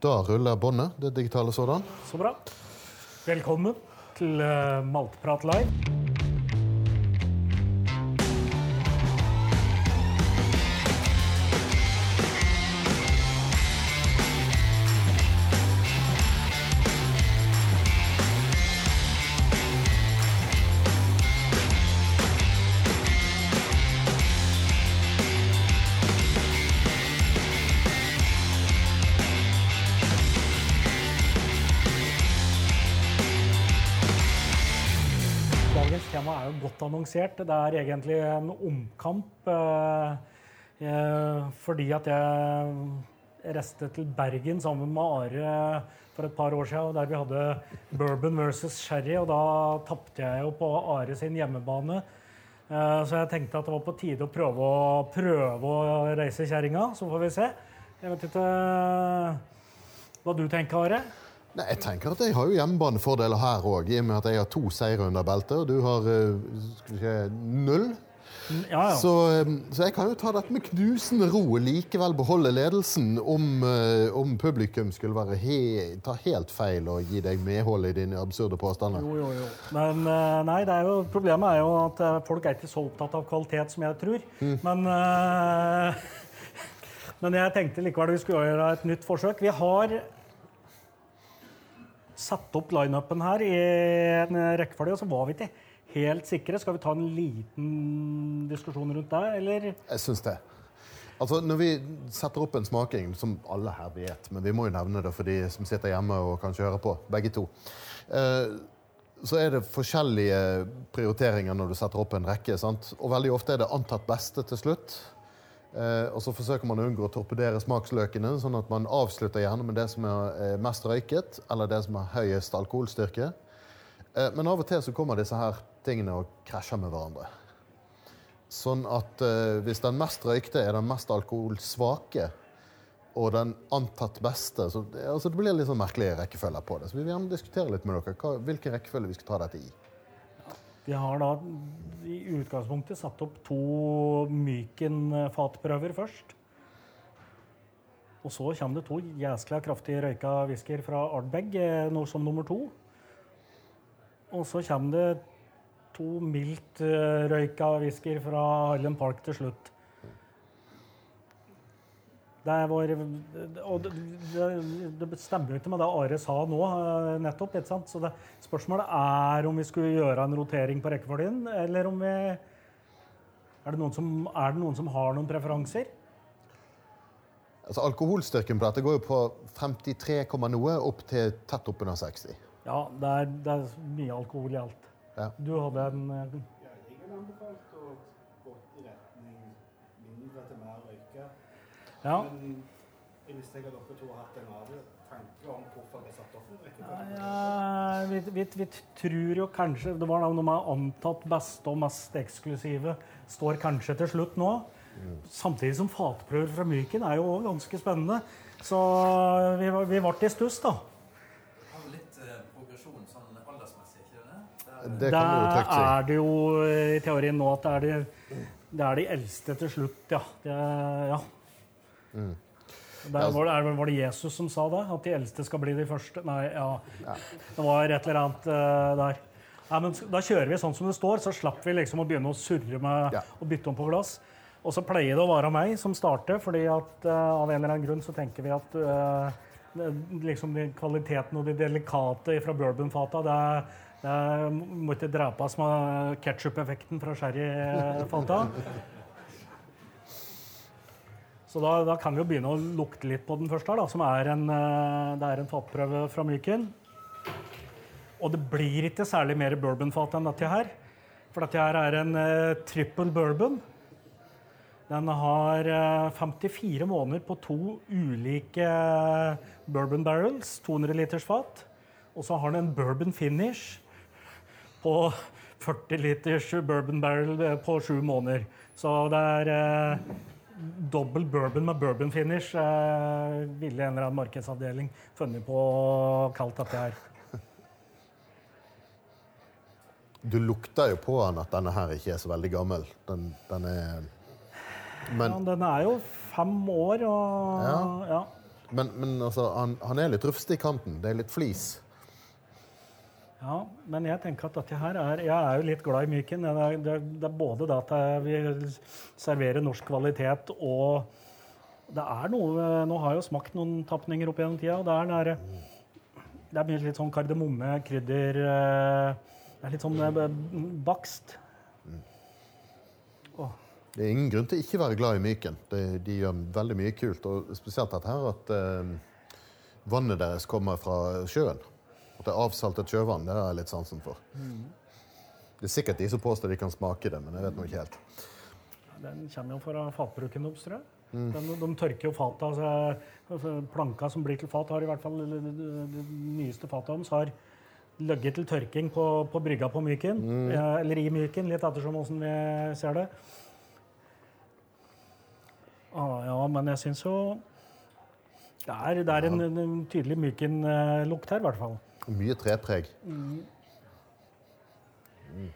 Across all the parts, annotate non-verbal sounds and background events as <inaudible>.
Da ruller båndet, det digitale sådan. Så bra. Velkommen til eh, Maltprat live. Annonsert. Det er egentlig en omkamp. eh, eh, fordi at jeg reiste til Bergen sammen med Are for et par år siden, der vi hadde bourbon versus sherry. Og da tapte jeg jo på Are sin hjemmebane. Eh, så jeg tenkte at det var på tide å prøve å, prøve å reise kjerringa. Så får vi se. Jeg vet ikke hva du tenker, Are? Nei, jeg tenker at jeg har jo hjemmebanefordeler her òg, i og med at jeg har to seire under beltet, og du har si, null. Ja, ja. Så, eh, så jeg kan jo ta dette med knusende ro og likevel beholde ledelsen om, eh, om publikum skulle være he ta helt feil og gi deg medhold i dine absurde påstander. Jo, jo, jo. Men nei, det er jo, problemet er jo at folk er ikke så opptatt av kvalitet som jeg tror. Men, eh, <laughs> men jeg tenkte likevel vi skulle gjøre et nytt forsøk. Vi har satt opp lineupen her i en rekkefølge, og så var vi ikke helt sikre. Skal vi ta en liten diskusjon rundt det, eller? Jeg syns det. Altså, Når vi setter opp en smaking, som alle her vet, men vi må jo nevne det for de som sitter hjemme og kanskje hører på, begge to, eh, så er det forskjellige prioriteringer når du setter opp en rekke. sant? Og veldig ofte er det antatt beste til slutt. Eh, og så forsøker man å unngå å torpedere smaksløkene, sånn at man avslutter gjerne med det som er mest røyket, eller det som har høyest alkoholstyrke. Eh, men av og til så kommer disse her tingene og krasjer med hverandre. Sånn at eh, hvis den mest røykte er den mest alkoholsvake, og den antatt beste så det, altså det blir litt sånn merkelige rekkefølger på det. Så vi vil gjerne diskutere litt med dere hva, hvilken rekkefølge vi skal ta dette i. Vi har da i utgangspunktet satt opp to Myken-fatprøver først. Og så kommer det to jæskla kraftig røyka whiskyer fra Ardbeg noe som nummer to. Og så kommer det to mildt eh, røyka whiskyer fra Highland Park til slutt. Det var, og det, det, det stemmer jo ikke med det Are sa nå eh, nettopp. ikke sant? Så det, spørsmålet er om vi skulle gjøre en rotering på rekkefølgen, eller om vi er det, noen som, er det noen som har noen preferanser? Altså Alkoholstyrken på dette går jo på 53, noe opp til tett oppunder 60. Ja, det er, det er mye alkohol i alt. Ja. Du hadde en eh, Ja, jeg har anbefalt å gå i retning mindre til mer røyke. Ja. Men visste jeg at dere to har hatt en tanke om hvorfor det er satt opp. Ja, vi, vi, vi tror jo kanskje Det var noe med antatt beste og mest eksklusive står kanskje til slutt nå. Samtidig som fatprøver fra Myken er jo også ganske spennende. Så vi, var- vi ble i stuss, da. har litt eh, progresjon sånn aldersmessig, ikke det? Der, Det kan du jo er det jo eh, i teorien nå at det er de, det er de eldste til slutt, ja. Det, ja. Mm. Der var, det, var det Jesus som sa det? At de eldste skal bli de første? Nei, ja. Det var et eller annet uh, der. Nei, men da kjører vi sånn som det står, så slapp vi liksom å begynne å surre med Ja. å bytte om på glass. Og så pleier det å være meg som starter, fordi at uh, av en eller annen grunn så tenker vi at uh, liksom de kvaliteten og de delikate fra bourbonfata, det, det må ikke drepes med ketsjup-effekten fra sherryfata. Så da, da kan vi jo begynne å lukte litt på den første, her, da, som er en, eh, det er en fatprøve fra Myken. Og det blir ikke særlig mer bourbonfat enn dette her. For dette her er en uh, triple bourbon. Den har uh, 54 måneder på to ulike eh, bourbon barrels, 200 liters fat. Og så har den en bourbon finish på 40 liters bourbon barrel eh, på sju måneder. Så det er eh, dobbel bourbon med bourbon finish. Eh, ville en eller annen markedsavdeling funnet på å kalle dette her. Du lukter jo på den at denne her ikke er så veldig gammel. Den, den er Ja, den er jo fem år, og Ja. ja. Men, men altså, han, han er litt rufsete i kanten. Det er litt flis. Ja, men jeg tenker at dette her er Jeg er jo litt glad i Myken. Det er, det det er både det at vi serverer norsk kvalitet og det er noe Nå har jeg jo smakt noen tapninger opp gjennom tida, og det er den derre Det er litt sånn kardemomme, krydder eh, Det er litt sånn bakst. bakst. Oh. Det er ingen grunn til ikke være glad i Myken. De, de gjør veldig mye kult. Og spesielt dette her at eh, vannet deres kommer fra sjøen. Det avsalta sjøvann. Det har jeg litt sansen for. Det er sikkert de som påstår de kan smake det, men jeg vet nå ikke helt. Den kommer jo fra fatbruken deres, tror jeg. Mm. de tørker jo fata. Altså, planka som blir til fat, har i hvert fall det, det nyeste fatet deres har ligget til tørking på, på brygga på Myken. Mm. Eller i Myken, litt ettersom åssen vi ser det. Ah, ja, men jeg syns jo Det er, det er en, en tydelig Myken-lukt her, i hvert fall. Mye trepreg. Mm. Mm.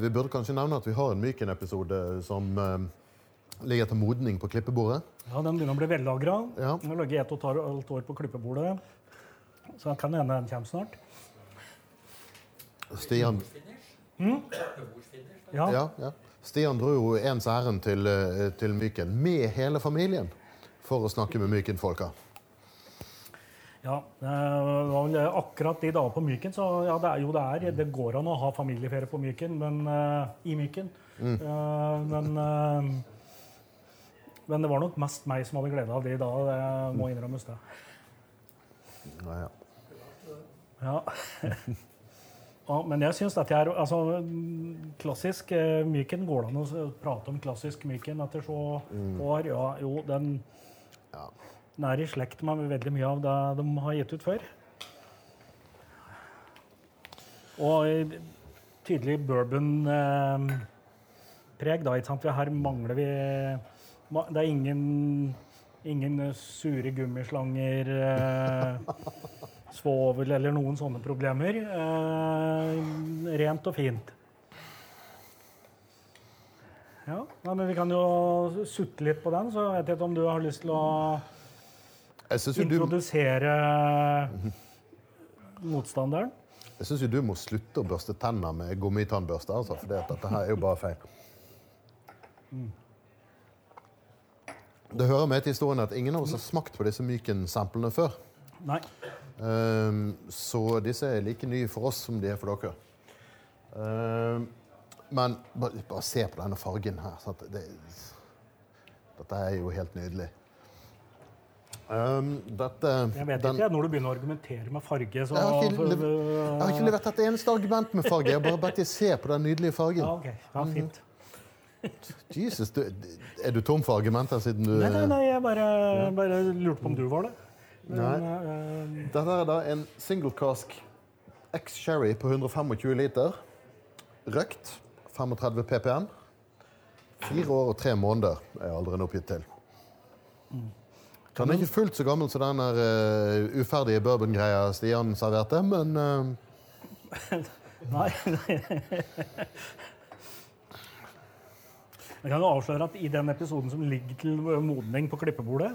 Vi burde kanskje nevne at vi har en Myken-episode som eh, ligger til modning på klippebordet. Ja, Den begynner å bli vellagra. Ja. Den har ligget ett og et halvt år på klippebordet. Så det kan hende den kommer snart. Stian, Ja, ja, ja. Stian dro jo ens ærend til, eh, til Myken med hele familien for å snakke med Myken-folka. Ja, det var vel akkurat de dagene på Myken, så ja, det er jo det er. Det går an å ha familieferie på Myken, men uh, i Myken. Eh, men uh, men det var nok mest meg som hadde glede av de da. Det må innrømmes, det. Ja, ja. Ja. <laughs> ja, men jeg syns dette er altså, Klassisk eh, Myken går det an å prate om klassisk Myken etter så år. Ja, jo, den, Ja. den er i slekt med veldig mye av det de har gitt ut før. Og eh, tydelig bourbon-preg, da. Ikke sant? For her mangler vi Det er ingen, ingen eh, sure gummislanger. Eh, <laughs> svovel eller noen sånne problemer. Eh, rent og fint. Ja, men Vi kan jo sutte litt på den, så jeg vet ikke om du har lyst til å syns jo, du- introdusere motstanderen. jeg synes jo du må slutte å børste tenner med gummitannbørste, altså, for dette her er jo bare feil. Det hører med til historien at ingen av oss har smakt på disse Myken-samplene før. Nei. Um, så disse er like nye for oss som de er for dere. Ehm, men bare, bare se på denne fargen her. Det, dette er jo helt nydelig. Um, dette Jeg vet den- ikke når du begynner å argumentere med farge. Så, Jeg har ikke Jeg har ikke levert et eneste argument med farge. Jeg har bare bedt deg se på den nydelige fargen. Ja, okay. Ja, fint. Jesus, du, er du tom for argumenter siden du Nei, nei, nei, jeg bare, bare lurte på om du var det. Men, uh, Dette er da en single cask X-sherry på 125 liter. Røkt. 35 ppm. Fire år og tre måneder er alderen oppgitt til. Den er ikke fullt så gammel som den eh, uferdige bourbon-greia Stian serverte, men <laughs> Nei Nei. Jeg kan jo avsløre at I den episoden som ligger til modning på klippebordet,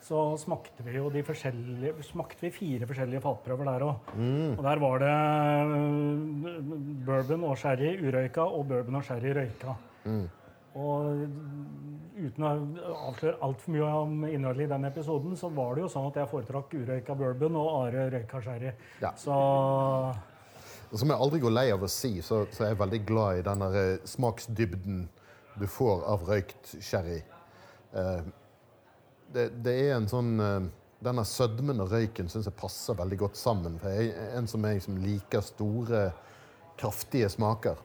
så smakte vi jo de forskjellige, smakte vi fire forskjellige fatprøver der òg. Og der var det øh, bourbon og sherry urøyka og bourbon og sherry røyka. Og uten å avsløre altfor mye om innholdet i den episoden, så var det jo sånn at jeg foretrakk urøyka bourbon og Are røyka sherry. Ja. Så som jeg aldri går lei av å si, så, så er jeg veldig glad i den eh, smaksdybden du får av røykt sherry. Eh, det, det er en sånn eh, Denne sødmen og røyken syns jeg passer veldig godt sammen. For jeg er en som jeg som liker store, kraftige smaker.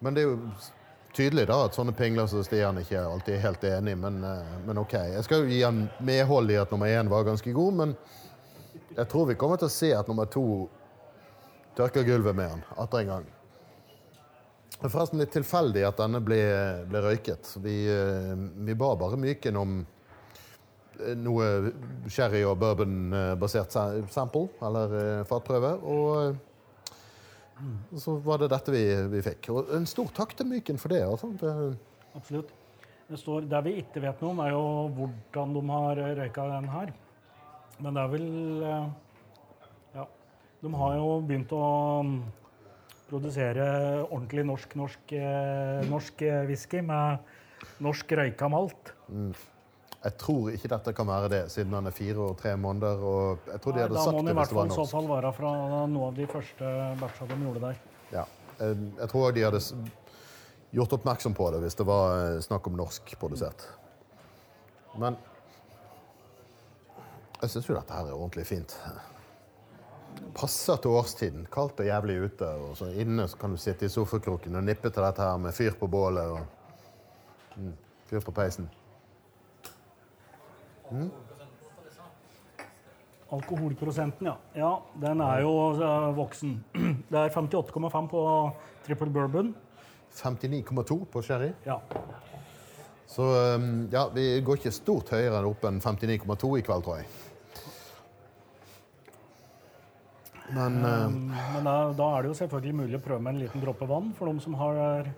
Men det er jo tydelig da at sånne pingler som Stian ikke alltid er helt enig i, men, eh, men OK. Jeg skal jo gi han medhold i at nummer én var ganske god, men jeg tror vi kommer til å se at nummer to tørker gulvet med han atter en gang. Det er forresten litt tilfeldig at denne ble, ble røyket. Vi, eh, vi ba bare Myken om eh, noe sherry- og bourbon-basert sample, eller eh, fatprøve, og så var det dette vi, vi fikk. Og en stor takk til Myken for det. Altså. det Absolutt. Det, står, det vi ikke vet noe om, er jo hvordan de har røyka den her. Men det er vel Ja. De har jo begynt å produsere ordentlig norsk, norsk, eh, norsk eh, whisky med norsk røyka malt. Jeg tror ikke dette kan være det, siden han er fire og tre måneder. Og jeg tror de Nei, hadde da sagt må hvis det i hvis hvert det var fall i så fall være fra noen av de første batcha de gjorde der. Ja. Eh, Jeg tror de hadde gjort oppmerksom på det hvis det var snakk om norsk produsert. Men jeg syns jo dette her er ordentlig fint. Passer til årstiden. Kaldt og jævlig ute. Og så inne så kan du sitte i sofakroken og nippe til dette her med fyr på bålet og mm, fyr på peisen. Alkoholprosenten, ja. ja den er jo eh, voksen. <clears throat> Det er 58,5 på triple bourbon. 59,2 på sherry. Ja. Så ja, vi går ikke stort høyere opp enn 59,2 i kveld, tror jeg. Men eh, Um, Men da, da er det jo selvfølgelig mulig å prøve med en liten dråpe vann for de som har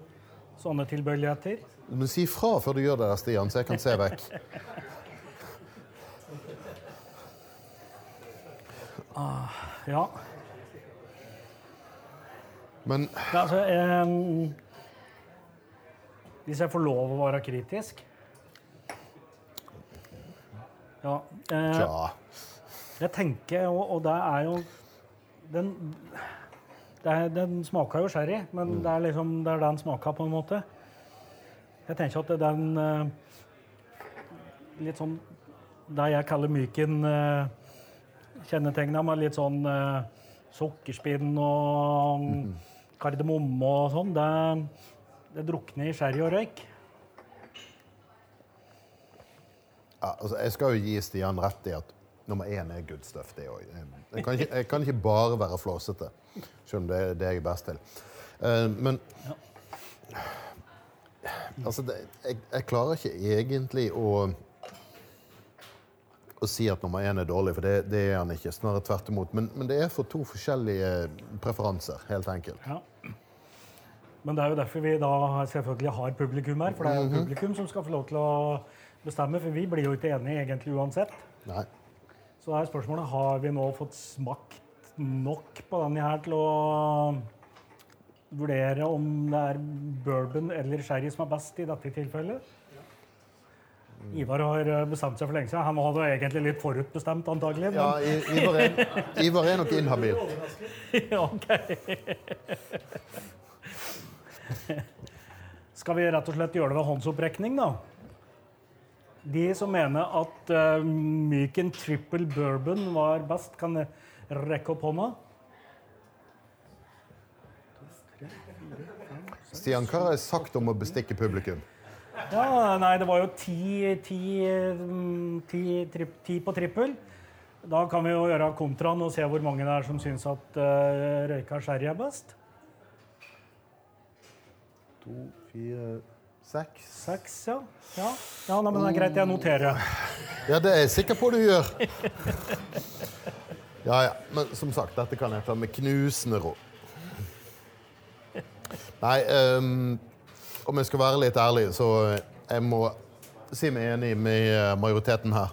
sånne tilbøyeligheter. Men si fra før du gjør det, der, Stian, så jeg kan se vekk. <laughs> Ja. Men ja altså, em, hvis jeg får lov å være kritisk Ja. Eh, ja. Jeg tenker, og, og det er jo Den, det er, den smaker jo sherry, men det er liksom det er den smaka på en måte. Jeg tenker at den eh, Litt sånn det jeg kaller myken uh, kjennetegna med litt sånn eh, sukkerspinn og kardemomme og sånn, det, det drukner i sherry og røyk. ja, altså, Jeg skal jo gi Stian rett i at nummer én er good stuff, det òg. Jeg, kan ikke- jeg kan ikke bare være flåsete, selv om det er det jeg er best til. Uh, men Altså, det, jeg, jeg klarer ikke egentlig å å si at nummer én er dårlig, for det, det er han ikke. Snarere tvert imot. Men, men det er for to forskjellige preferanser, helt enkelt. Ja. Men det er jo derfor vi da selvfølgelig har publikum her. For det er jo publikum som skal få lov til å bestemme, for vi blir jo ikke enige egentlig uansett. Nei. Så er spørsmålet har vi nå fått smakt nok på denne her til å vurdere om det er bourbon eller sherry som er best i dette tilfellet. Ivar har eh, bestemt seg for lenge siden. Han hadde egentlig litt forutbestemt, antagelig. Men, Ja, Ivar er, Ivar er nok inhabil. <laughs> Ja, ok. Skal vi rett og slett gjøre det ved håndsopprekning, da? De som mener at uh, Myken triple bourbon var best, kan rekke opp hånda. Stian, hva har jeg sagt om å bestikke publikum? Ja, nei, det var jo ti, ti, mm, ti, tri- ti på trippel. Da kan vi jo gjøre kontraen og se hvor mange det er som syns at uh, røyka sherry er best. To, fire, seks Seks, ja. Ja, ja nei, men det er greit, jeg noterer. Ja, det er jeg sikker på du gjør. Ja, ja. Men som sagt, dette kan jeg ta med knusende ro. Nei, um, om jeg skal være litt ærlig, så jeg må si meg enig med eh, majoriteten her.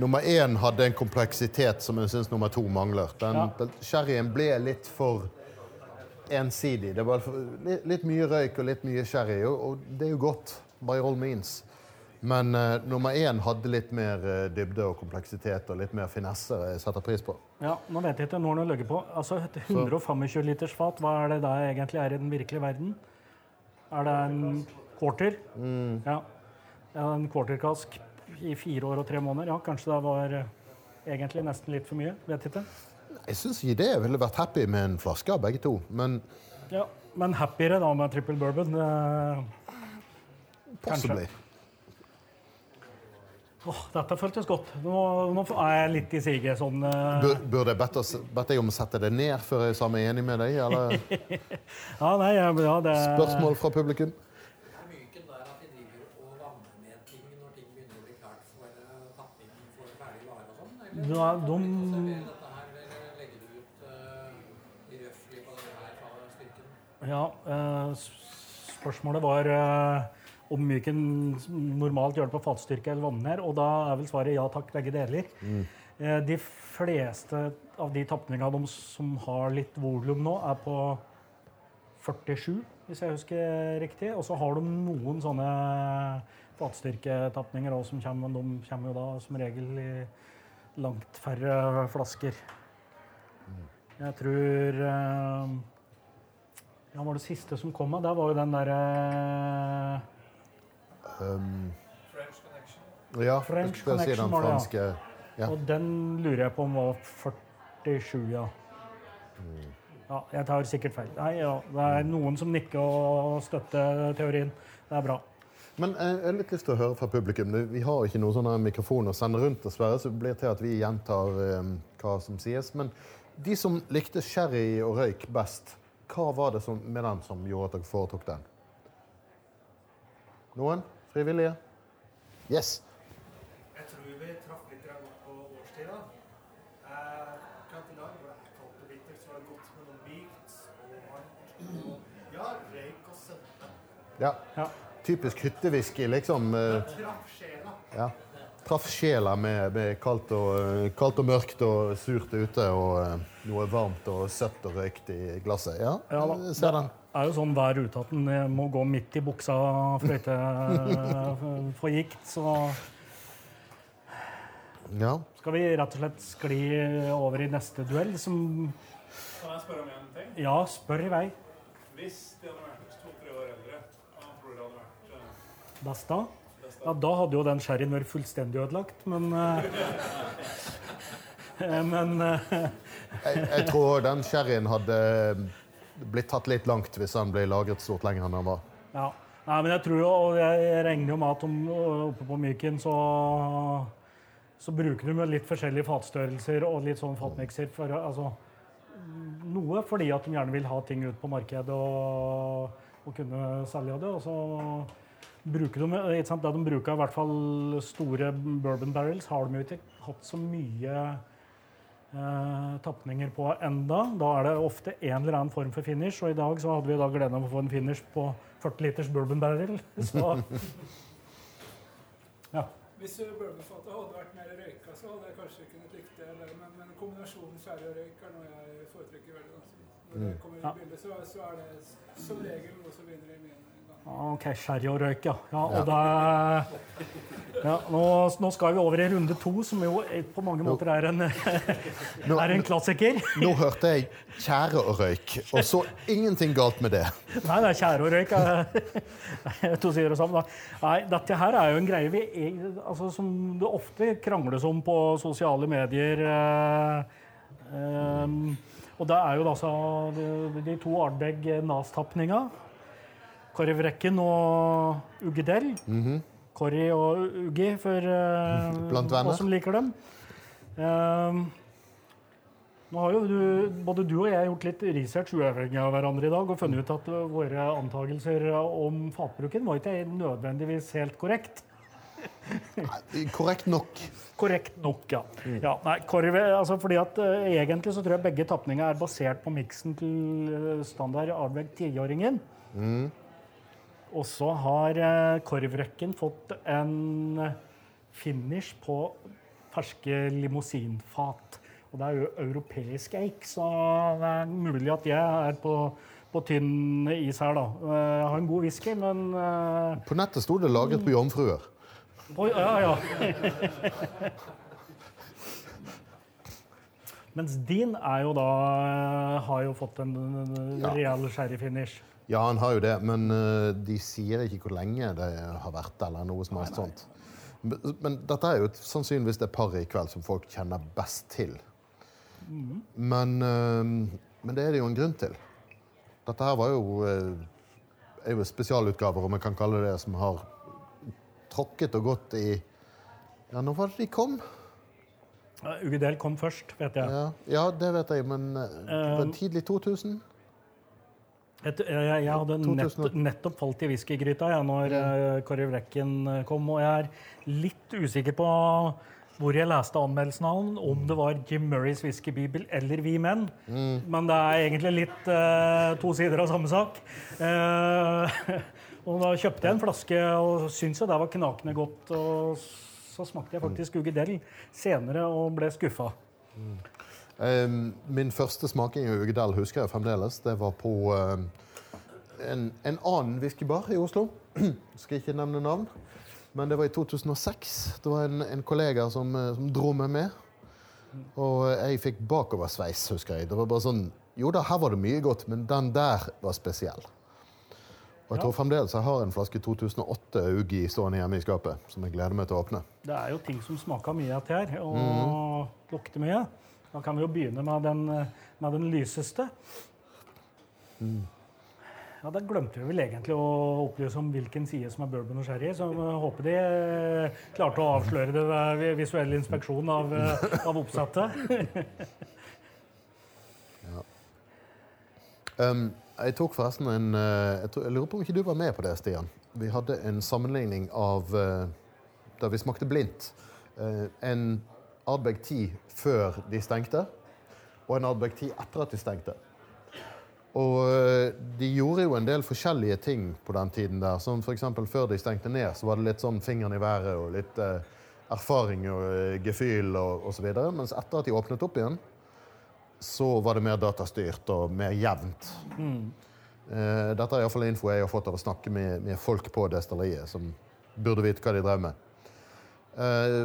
Nummer én hadde en kompleksitet som jeg syns nummer to mangler. Den, Ja. Sherryen ble litt for ensidig. Det var litt, mye røyk og litt mye sherry, og, det er jo godt. By all means. Men uh, nummer én hadde litt mer uh, dybde og kompleksitet og litt mer finesse. Jeg setter pris på. Ja, nå vet jeg ikke når den ligger på. Altså, et 125 liters fat, hva er det da egentlig er i den virkelige verden? Er det en quarter? Ja. ja. En quarterkask i fire år og tre måneder? Ja, kanskje det var eh, egentlig nesten litt for mye. Vet ikke. Jeg syns ikke det ville vært happy med en flaske av begge to, men Ja, Men happiere da med triple bourbon. eh, possibly. Åh, dette føltes godt. Nå, nå er jeg litt i siget. Sånn, uh... Bur, burde jeg bedt deg om å sette det ned før jeg sa meg enig med deg? Eller <laughs> ja, nei, ja, ja, det spørsmål fra publikum? At de Ja, eh, spørsmålet var eh, om Myken normalt gjør det på fatstyrke eller vannmer. Og da er vel svaret ja takk, begge deler. Eh, De fleste av de tapningene de som har litt volum nå, er på 47, hvis jeg husker riktig. Og så har de noen sånne fatstyrketapninger òg som kommer, men de kommer jo da som regel i langt færre flasker. Jeg tror Ja, var det siste som kom? av? Det var jo den derre Um, French Connection. ja, French Connection var det, ja. franske Ja. Og den lurer jeg på om var 47, ja. Ja, jeg tar sikkert feil. Nei, ja, det er noen som nikker og støtter teorien. Det er bra. Men eh, jeg har litt lyst til å høre fra publikum. Vi har ikke noen sånne mikrofoner å sende rundt, dessverre, så det blir til at vi gjentar um, hva som sies. Men de som likte sherry og røyk best, hva var det som, med den som gjorde at dere foretok den? Noen? Frivillige? Yes. Jeg tror vi traff litt godt på årstida. Eh, akkurat i dag var det kaldt og bittert, så er det godt med noe mykt og varmt. Ja, røyk og søvne. Ja. Ja. Typisk hyttewhisky, liksom. eh, Traff sjela. Ja. Traff sjela med, med kaldt, og, eh, kaldt og mørkt og surt ute og eh, noe varmt og søtt og røykt i glasset. Ja, Ja da. ser den. Det er jo sånn hver ute at en må gå midt i buksa fløyte eh, for gikt. Så Ja. skal vi rett og slett skli over i neste duell, som Kan jeg spørre om en ting? Ja, spør i vei. Hvis de hadde vært to-tre år eldre, hva tror du det hadde vært Besta? Ja, da hadde jo den sherryen vært fullstendig ødelagt, men eh, <laughs> eh, Men eh, Jeg, jeg <laughs> tror den sherryen hadde blitt tatt litt langt hvis den ble lagret stort lenger enn den var. Ja. Nei, men jeg tror jo, og jeg regner jo med at om, oppe på Myken så, så bruker de litt forskjellige fatstørrelser og litt sånn fatmikser. For, altså, noe fordi at de gjerne vil ha ting ut på markedet og, og kunne selge det. Og så bruker de, ikke sant, det de bruker i hvert fall store bourbon barrels, har de jo ikke hatt så mye eh, tapninger på enda. Da er det ofte en eller annen form for finish, og i dag så hadde vi da gleden av å få en finish på 40 liters bourbon barrel. <laughs> Så <laughs> ja. Hvis bourbonfatet hadde vært mer røyka, så hadde jeg kanskje kunnet likt det. Men, men kombinasjonen skjære og røyk er noe jeg foretrekker veldig. Da. Når det kommer i bildet, så, så er det som regel noe som vinner i min. OK, sherry og røyk, ja. ja, og da, ja nå, nå skal vi over i runde to, som jo på mange måter er en, Nå, er en klassiker. nå hørte jeg tjære og røyk, og så ingenting galt med det. Nei, det er tjære og røyk. to sider sammen. Da. Nei, dette her er jo en greie vi, altså, som det ofte krangles om på sosiale medier. eh, eh, og det er jo altså de, de to Ardbeg Nas-tapninga. Korvrekken og Uggedell. Korri og Uggi, for <laughs> uh, oss som liker dem. Uh, nå har jo du, både du og jeg gjort litt research uavhengig av hverandre i dag og funnet ut at våre antakelser om fatbruken var ikke nødvendigvis helt korrekt. Nei, Korrekt nok. Korrekt nok, ja. ja nei, korve, altså fordi at uh, Egentlig så tror jeg begge tapninger er basert på miksen til standard Ardbeg 10-åringen. Og så har korvrøkken korvrekken fått en uh, finish på ferske limousinfat. Og det er jo europeisk eik, så det er mulig at jeg er på, på tynn is her, da. Uh, Jeg har en god whisky, men På nettet sto det 'laget på jomfruer'. På, ja, ja. Mens din er jo da har jo fått en real sherry-finish. Ja, han har jo det, men eh, de sier ikke hvor lenge det har vært, eller noe som helst sånt. Men, men dette er jo sannsynligvis det paret i kveld som folk kjenner best til. Men, eh, men det er det jo en grunn til. Dette her var jo, eh, er jo spesialutgaver, om jeg kan kalle det som har tråkket og gått i Ja, når var det de kom? Ugedel kom først, vet jeg. Ja, ja det vet jeg, men tidlig 2000? Et, jeg, jeg hadde nett, nettopp falt i whiskygryta ja, når uh, Kåre Vrekken eh, kom, og jeg er litt usikker på hvor jeg leste anmeldelsen av den, om det var Jim Murrays whiskybibel eller Vi menn. Men det er egentlig litt eh, to sider av samme sak. Eh, <laughs> Og da kjøpte jeg en flaske og syntes det var knakende godt. Og så smakte jeg faktisk Ugedel senere og ble skuffa. Eh, min første smaking av Ugedal husker jeg fremdeles. Det var på eh, en, en annen whiskybar i Oslo. <clears throat> Skal ikke nevne navn. Men det var i 2006. Det var en, en kollega som, eh, som dro meg med. Og jeg fikk bakoversveis, husker jeg. Det var bare sånn Jo da, her var det mye godt, men den der var spesiell. Og jeg tror fremdeles jeg har en flaske 2008 Ugi stående hjemme i skapet, som jeg gleder meg til å åpne. Det er jo ting som smaker mye av her, og lukter mye. Da kan vi jo begynne med den, med den lyseste. Ja, Da glemte vi vel egentlig å opplyse om hvilken side som er bourbon og sherry, så jeg håper de eh, klarte å avsløre det ved visuell inspeksjon av, eh, av oppsettet. <laughs> Um, jeg tok forresten en eh, jeg, tror, jeg lurer på om ikke du var med på det, Stian. Vi hadde en sammenligning av uh, da vi smakte blindt. Uh, en Ardbeg 10 før de stengte, og en Ardbeg 10 etter at de stengte. Og eh, de gjorde jo en del forskjellige ting på den tiden der. Som f.eks. før de stengte ned, så var det litt sånn fingeren i været og litt eh, erfaring og eh, gefühl og osv. Mens etter at de åpnet opp igjen, så var det mer datastyrt og mer jevnt. Eh, dette er iallfall info jeg har fått av å snakke med, med folk på destilleriet, som burde vite hva de drev med. Eh,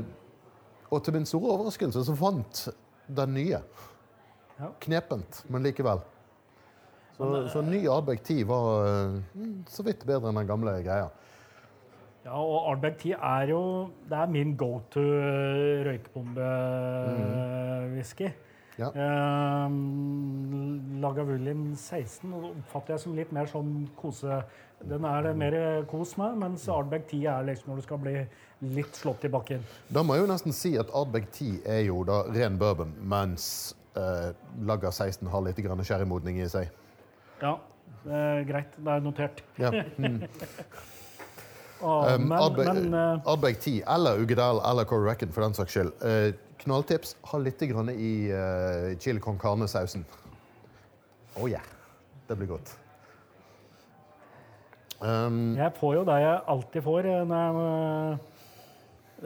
og til min store overraskelse så fant den nye. Ja. Knepent, men likevel. Så, så ny Ardbeg 10 var eh, mm, så vidt bedre enn den gamle greia. Ja, og Ardbeg 10 er jo Det er min go to røykbombe-whisky. Ja. Eh, Lagavulin 16 oppfatter jeg som litt mer sånn kose... Den er det mer kos med, mens Ardbeg 10 er liksom når du skal bli litt slått i bakken. Da må jeg jo nesten si at Ardbeg 10 er jo da ren bourbon, mens eh, Lager 16 har litt sherrymodning i seg. Ja, det er greit. Det er notert. Ja. <laughs> Mm. Ah, Um, men Ardbeg, men eh, Ardbeg 10 eller Ugedal eller Corey Reckon for den saks skyld. Eh, knalltips ha litt grann i uh, chili con carne-sausen. Oh yeah. Det blir godt. Um, jeg får jo det jeg alltid får eh, når jeg eh,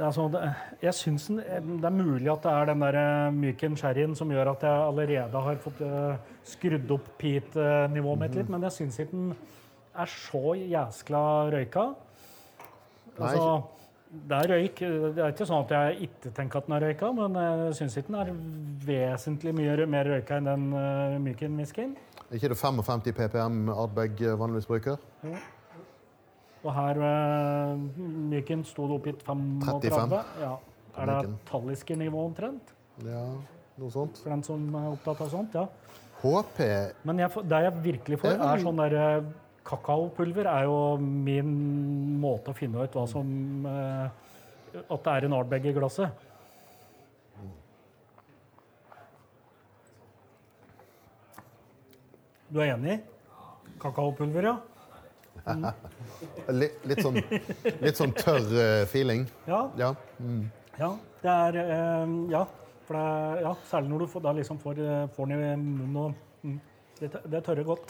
altså, det, Jeg syns den- det er mulig at det er den der eh, myken sherryen som gjør at jeg allerede har fått uh, skrudd opp peat-nivået mitt litt, men jeg syns ikke den er så jæskla røyka. Altså, det er røyk. Det er ikke sånn at jeg ikke tenker at den er røyka, men jeg syns ikke den er vesentlig mye mer røyka enn den uh, Myken-whiskyen. er ikke det 55 ppm Ardbeg vanligvis bruker? Og her uh, Myken sto det oppgitt 35. 35. Ja. Er det talliske nivå omtrent? Ja, noe sånt. For den som er opptatt av sånt, ja. HP Men jeg, det jeg virkelig får, er sånn der eh, Kakaopulver er jo min måte å finne ut hva som eh, At det er en Ardbeg i glasset. Du er enig? Kakaopulver, ja? Litt, litt, sånn, litt sånn tørr eh, feeling. Ja, Ja. ja det er eh, Ja. For det, er- ja, særlig når du får, da liksom får, eh, får den i munnen og mm, det, det tørrer godt.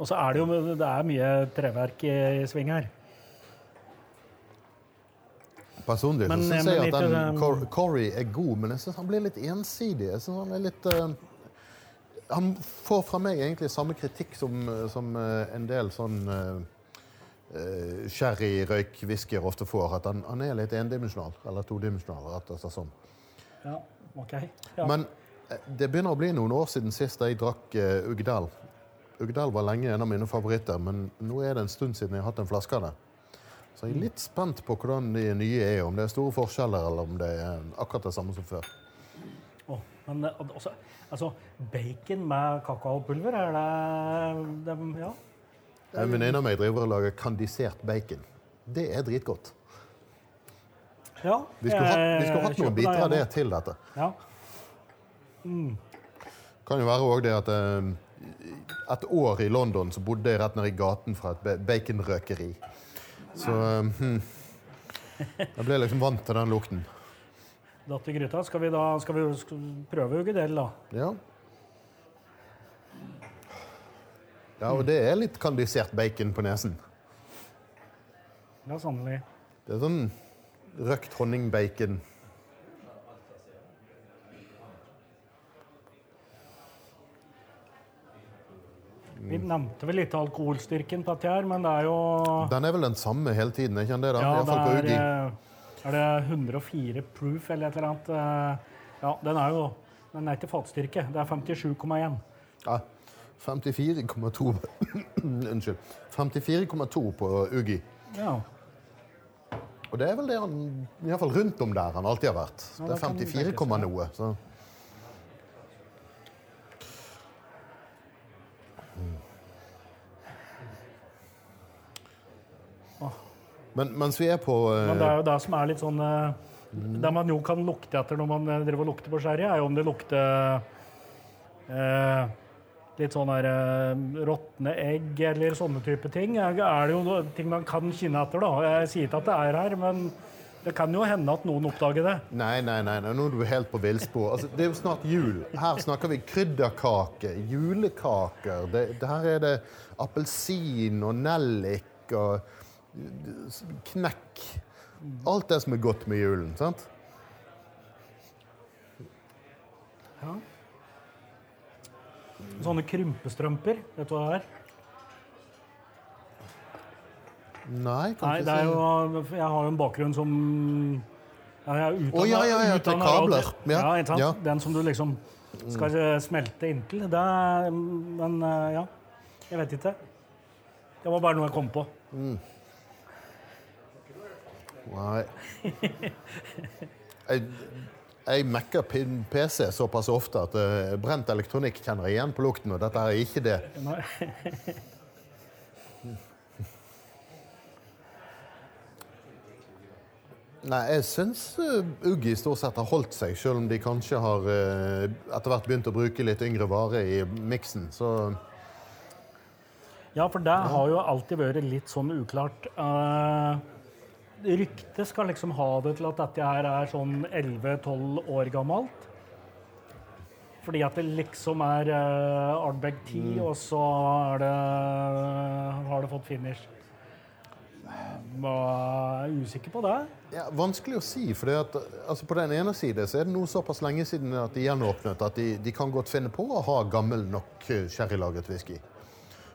Og så er det jo det er mye treverk i, i sving her. Personlig så Men- syns men jeg at den Corey er god, men jeg syns han blir litt ensidig. Jeg synes han er litt eh, Han får fra meg egentlig samme kritikk som, som eh, en del sånn uh, sherry-røyk-whiskyer ofte får. At han, han er litt endimensjonal, eller todimensjonal. slett sånn. Ja, ok. Ja. Men eh, det begynner å bli noen år siden sist jeg drakk uh, Ugdal. Ugdal var lenge en av mine favoritter, men nå er det en stund siden jeg har hatt en flaske av det. Så jeg er litt spent på hvordan de nye er, om det er store forskjeller, eller om det er akkurat det samme som før. Men eh, også, altså, bacon med kakaopulver, er det, det Ja. En venninne av meg driver og lager kandisert bacon. Det er dritgodt. ja Vi skulle hatt, vi skulle hatt noen biter av det til dette. Ja. Kan jo være også det at eh, et år i London så bodde jeg rett nedi i gaten fra et baconrøkeri. Så eh, hm. Jeg ble liksom vant til den lukten. Datt i gryta. Skal vi da skal vi skal vi prøve Ugedel, da? Ja. Ja, og det er litt kandisert bacon på nesen. Ja, sannelig. Det er sånn røkt honningbacon. Vi nevnte vel litt alkoholstyrken på dette her, men det er jo Den er vel den samme hele tiden, ikke det? da? Ja, det er, eh, er det 104 proof eller et eller annet? eh, Ja, den er jo Den er ikke fatstyrke. Det er 57,1. Ja, 54,2 <clears throat> Unnskyld. 54,2 på Ugi. Ja. Og det er vel det han i hvert fall rundt om der han alltid har vært. Ja, Det er 54, tenkes, noe. Så. Men mens vi er på uh... Men det er jo det som er litt sånn eh, Det man jo kan lukte etter når man eh, driver og lukter på sherry, er jo om det lukter uh, litt sånn eh, råtne egg eller sånne type ting. Er det jo ting man kan kjenne etter, da. Jeg sier ikke at det er her, men det kan jo hende at noen oppdager det. Nei, nei, nei, nei, nå er du helt på villspor. Altså, det er jo snart jul. Her snakker vi krydderkake, julekaker. Det, det her er det appelsin og nellik og knekk. Alt det som er godt med julen. sant? Ja. Sånne krympestrømper, vet du hva det er? Nei, kan Nei, ikke det er si jo Jeg har jo en bakgrunn som ja, jeg er utdannet- Å, ja, ja, ja, til kabler. Ja, Ja, ja. Den som du liksom skal smelte inntil. Det er, men eh, ja, jeg vet ikke. Det var bare noe jeg kom på. Nei. Jeg, jeg mekker PC såpass ofte at uh, brent elektronikk kjenner jeg igjen på lukten, og dette er ikke det. Nei. Jeg syns uh, Uggi stort sett har holdt seg, selv om de kanskje har uh, etter hvert begynt å bruke litt yngre vare i miksen. Så Ja, for det har jo alltid vært litt sånn uklart. Uh, ryktet skal liksom ha det til at dette her er sånn 11-12 år gammelt. Fordi at det liksom er uh, Ardbeg 10, og så er det, har det fått finish. Var er usikker på det. ja, Vanskelig å si. for altså, På den ene side så er det nå såpass lenge siden at de gjenåpnet at de, de kan godt finne på å ha gammel nok eh, sherrylagret whisky.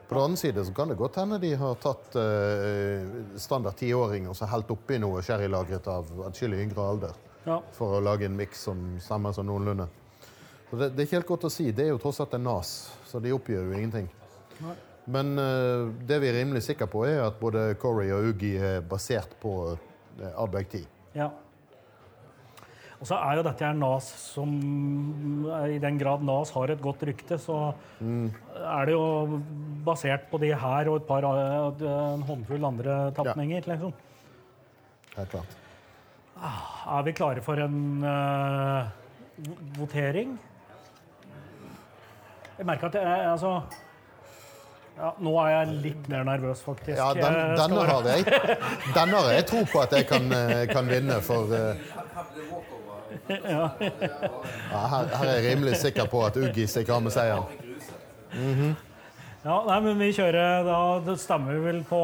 På den andre side så kan det godt hende de har tatt uh, standard tiåring og så helt oppi noe sherrylagret av atskillig yngre alder. Ja. For å lage en miks som stemmer sånn noenlunde. Så det, det er ikke helt godt å si. Det er jo tross alt en nas, så de oppgir jo ingenting. Nei. Men uh, det vi er rimelig sikre på, er at både Corey og Ugi er basert på uh, Ardbeg 10. Ja. Og så er jo dette her NAS som I den grad NAS har et godt rykte, så er det jo basert på de her og et par, eh, en håndfull andre tapninger. Liksom. Helt klart. Er vi klare for en uh, votering? Jeg merker at jeg altså ja, Nå er jeg litt mer nervøs, faktisk. Ja, den, denne, har jeg, denne har jeg tro på at jeg kan, eh, kan vinne, for eh, Ja. ja, her, her er jeg rimelig sikker på at Uggi stikker av med seieren. Ja, nei, men vi kjører da Det stemmer vel på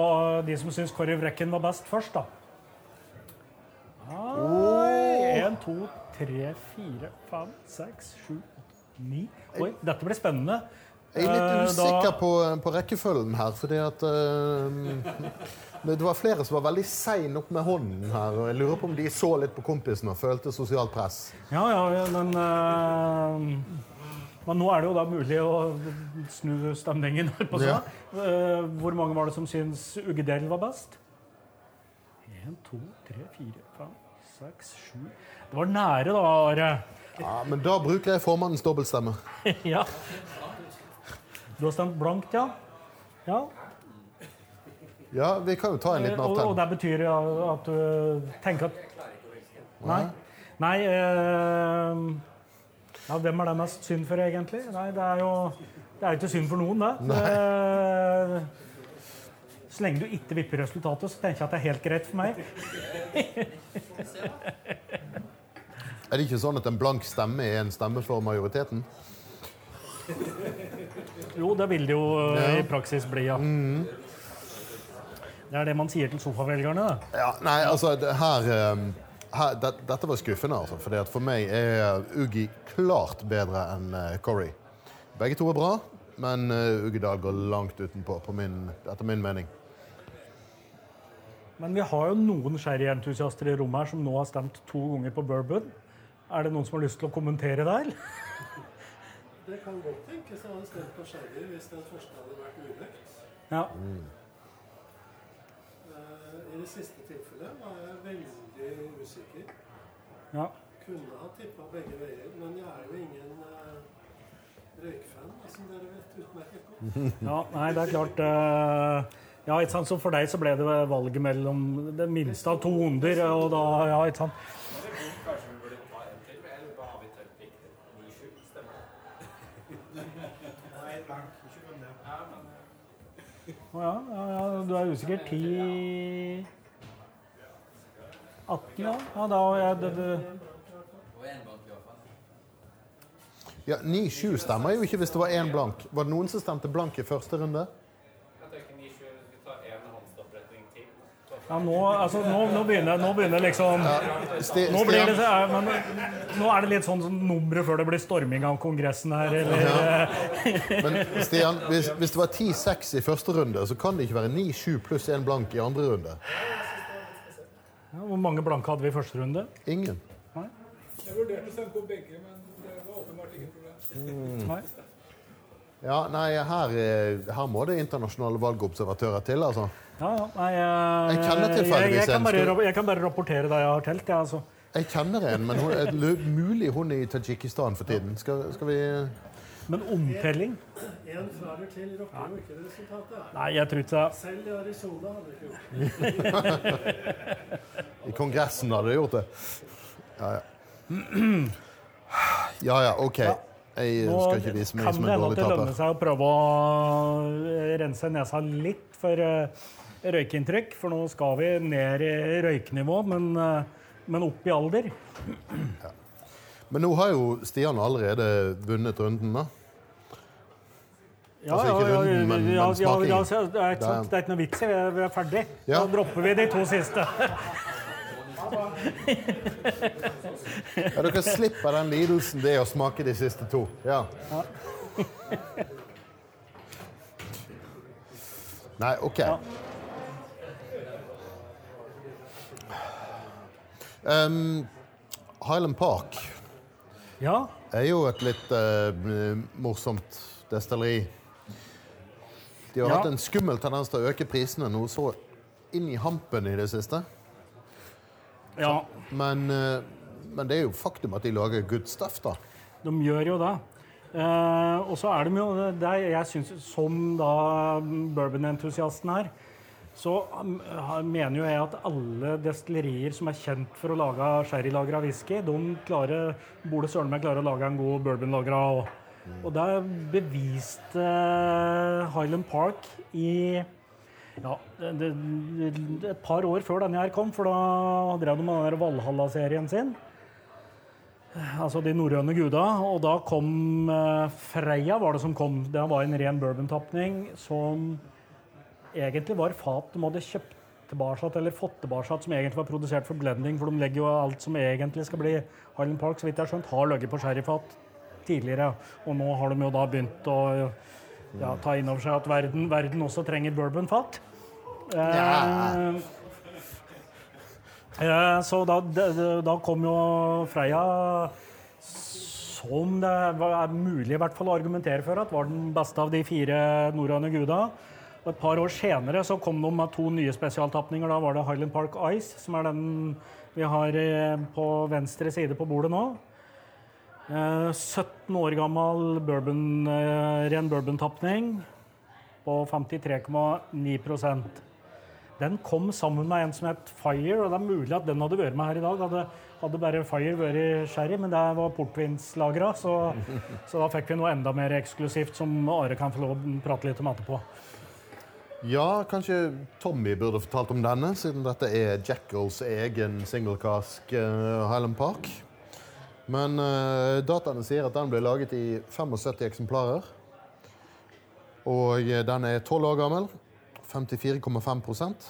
de som syns Kåre Vrekken var best først, da. Én, to, tre, fire, fem, seks, sju, åtte, ni Oi, dette blir spennende. Jeg er Eh, litt da- usikker på, på rekkefølgen her, fordi at uh, det var flere som var veldig sein opp med hånden her, og jeg lurer på om de så litt på kompisen og følte sosialt press. Ja, ja, men uh, Men nå er det jo da mulig å snu stemningen. på. Ja. Eh, hvor mange var det som syns Uggedel var best? Én, to, tre, fire, fem, seks, sju Det var nære, da, Are. Ja, Men da bruker jeg formannens dobbeltstemme. <laughs> ja. Du har stemt blankt, ja? Ja. Ja, vi kan jo ta en liten liten Og, og det betyr ja, at du tenker at Nei. Nei øh... ja, Hvem er det mest synd for, egentlig? Nei, det er jo det er ikke synd for noen, det. Eh, så lenge du ikke vipper resultatet, så tenker jeg at det er helt greit for meg. <laughs> Er det ikke sånn at en blank stemme er en stemme for majoriteten? Jo, det vil det jo eh, Ja. i praksis bli, ja. Det er det man sier til sofavelgerne. Ja, nei, altså, det, her, eh, her det, Dette var skuffende, altså. Fordi at for meg er Ugi klart bedre enn eh, Corey. Begge to er bra, men Ugi Dahl går langt utenpå, på min, etter min mening. Men vi har jo noen sherryentusiaster i rommet her som nå har stemt to ganger på bourbon. Er det noen som har lyst til å kommentere der? <laughs> Det kan godt tenkes jeg hadde stemt på sherry hvis den første hadde vært urøkt. Ja. Eh, I det siste tilfellet var jeg veldig usikker. ja. Kunne ha tippa begge veier, men jeg er jo ingen eh, røykfan, som dere vet utmerket godt. <laughs> Ja, nei, det er klart uh, Ja, ikke sant, så for deg så ble det valget mellom det minste av to onder, og da Ja, ikke sant. Kanskje vi burde ta en til? Jeg lurer på, har vi tømt riktig? 9-7, stemmer det? Nei, blank. Ikke glem det. Ja, men Ja, ja, ja, du er usikker. 10 18, ja. ja da, ja, det, det, fall. Ja, 9-7 stemmer jo ikke hvis det var én blank. Var det noen som stemte blank i første runde? Jeg tenker 9-7 skal ta en håndstoppretning til. Ja, nå, altså, nå, nå begynner nå begynner liksom Sti- Nå blir det, ja, men, nå er det litt sånn, nummeret før det blir storming av Kongressen her, eller men Stian hvis, hvis det var 10-6 i første runde, så kan det ikke være 9-7 pluss 1 blank i andre runde. ja, Hvor mange blanke hadde vi i første runde? Ingen. Jeg vurderte å sende på begge, men det var åpenbart ingen problem. Nei. Ja, nei, her, er- her må det internasjonale valgobservatører til, altså. Ja, ja, nei, jeg, Jeg kjenner tilfeldigvis jeg, jeg, kan bare, jeg kan bare rapportere det jeg har telt. Ja, altså. Jeg kjenner en, men hun, er mulig hun er i Tadsjikistan for tiden. Skal, skal vi Men omtelling? En farer til rokker jo ikke resultatet. Nei, jeg tror ikke Selv i Arizona hadde det ikke gjort det. <laughs> I Kongressen hadde gjort det. Ja, ja. Ja ja, OK. Jeg Nå skal ikke vise meg kan som det en hende at dårlig det lønner seg å prøve å eh, rense nesa litt for røykeinntrykk. For nå skal vi ned i røyknivå, men, eh, men opp i alder. Men nå har jo Stian allerede vunnet runden, da. Ja, Altså, ikke runden, men- men ja, ja, ja, det, er ikke det er ikke noe vits i. Vi er- er ferdig. Ja. Da dropper vi de to siste. Ja, dere slipper den lidelsen det er å smake de siste to. Ja. Nei, OK. Um, Highland Park Ja, er jo et litt uh, morsomt destilleri. De har Ja. hatt en skummel tendens til å øke prisene noe så inn i hampen i det siste. ja. Men, eh, men det er jo faktum at de lager good stuff, da. De gjør jo det. Eh, og så er de jo det er, Jeg syns som da bourbonentusiasten her, så um, mener jo jeg at alle destillerier som er kjent for å lage sherrylagra whisky, de klarer, burde søren meg klare å lage en god bourbonlagra òg. Og det beviste eh, Highland Park i ja, det, det, et par år før denne her kom, for da drev de med den Valhalla-serien sin. Altså de norrøne guda. Og da kom eh, Freia, var det som kom. Det var en ren bourbon-tapning som egentlig var fat de hadde kjøpt tilbake, eller fått tilbake, som egentlig var produsert for blending. For de legger jo alt som egentlig skal bli Highland Park, så vidt jeg har skjønt, har ligget på sherryfat tidligere. Og nå har de jo da begynt å ja, ta inn over seg at verden, verden også trenger bourbonfat. Eh, eh, så da, da kom jo Freia som det er mulig i hvert fall å argumentere for at var den beste av de fire norrøne guda. Og et par år senere så kom de med to nye spesialtapninger. Da var det Highland Park Ice, som er den vi har eh, på venstre side på bordet nå. Eh, 17 år gammel bourbon, eh, ren bourbon-tapning på 53,9% Den kom sammen med en som het Fire, og det er mulig at den hadde vært med her i dag. Hadde, hadde bare Fire vært sherry, men det var portvinslagra, så, <laughs> så da fikk vi noe enda mer eksklusivt som Are kan få lov å prate litt om etterpå. Ja, kanskje Tommy burde fortalt om denne, siden dette er Jackals egen singlecask uh, Highland Park. Men uh, dataene sier at den ble laget i 75 eksemplarer. Og eh, den er 12 år gammel. 54,5%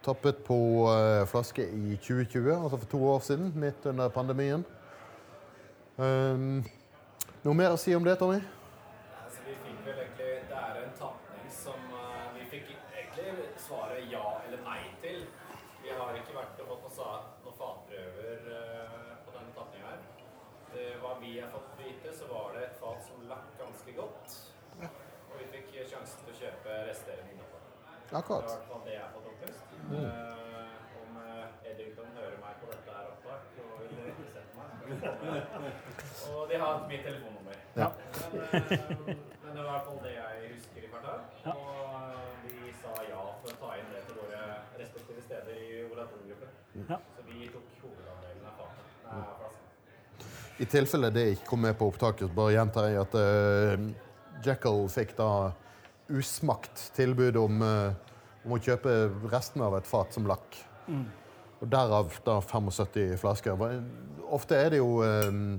Tappet på uh, flaske i 2020, altså for to år siden, midt under pandemien. Um, noe mer å si om det, Tommy? Innhold. Det er i Akkurat. hvert fall det jeg har fått opplyst. Eh, om uh, Eddington hører meg på dette her opptak og vil irettesette meg. <laughs> og de har mitt telefonnummer. Ja. Men, eh, men det var i hvert fall det jeg husker i farta. Og eh, vi sa ja for å ta inn det til våre respektive steder i oratorgruppen. Ja. Så vi tok hovedandelen av av flasken. I tilfelle det ikke kom med på opptaket, bare gjentar jeg at uh, Jekyll fikk da usmakt tilbud om, eh, om å kjøpe resten av et fat som lakk. Og derav da 75 flasker. Ofte er det jo eh,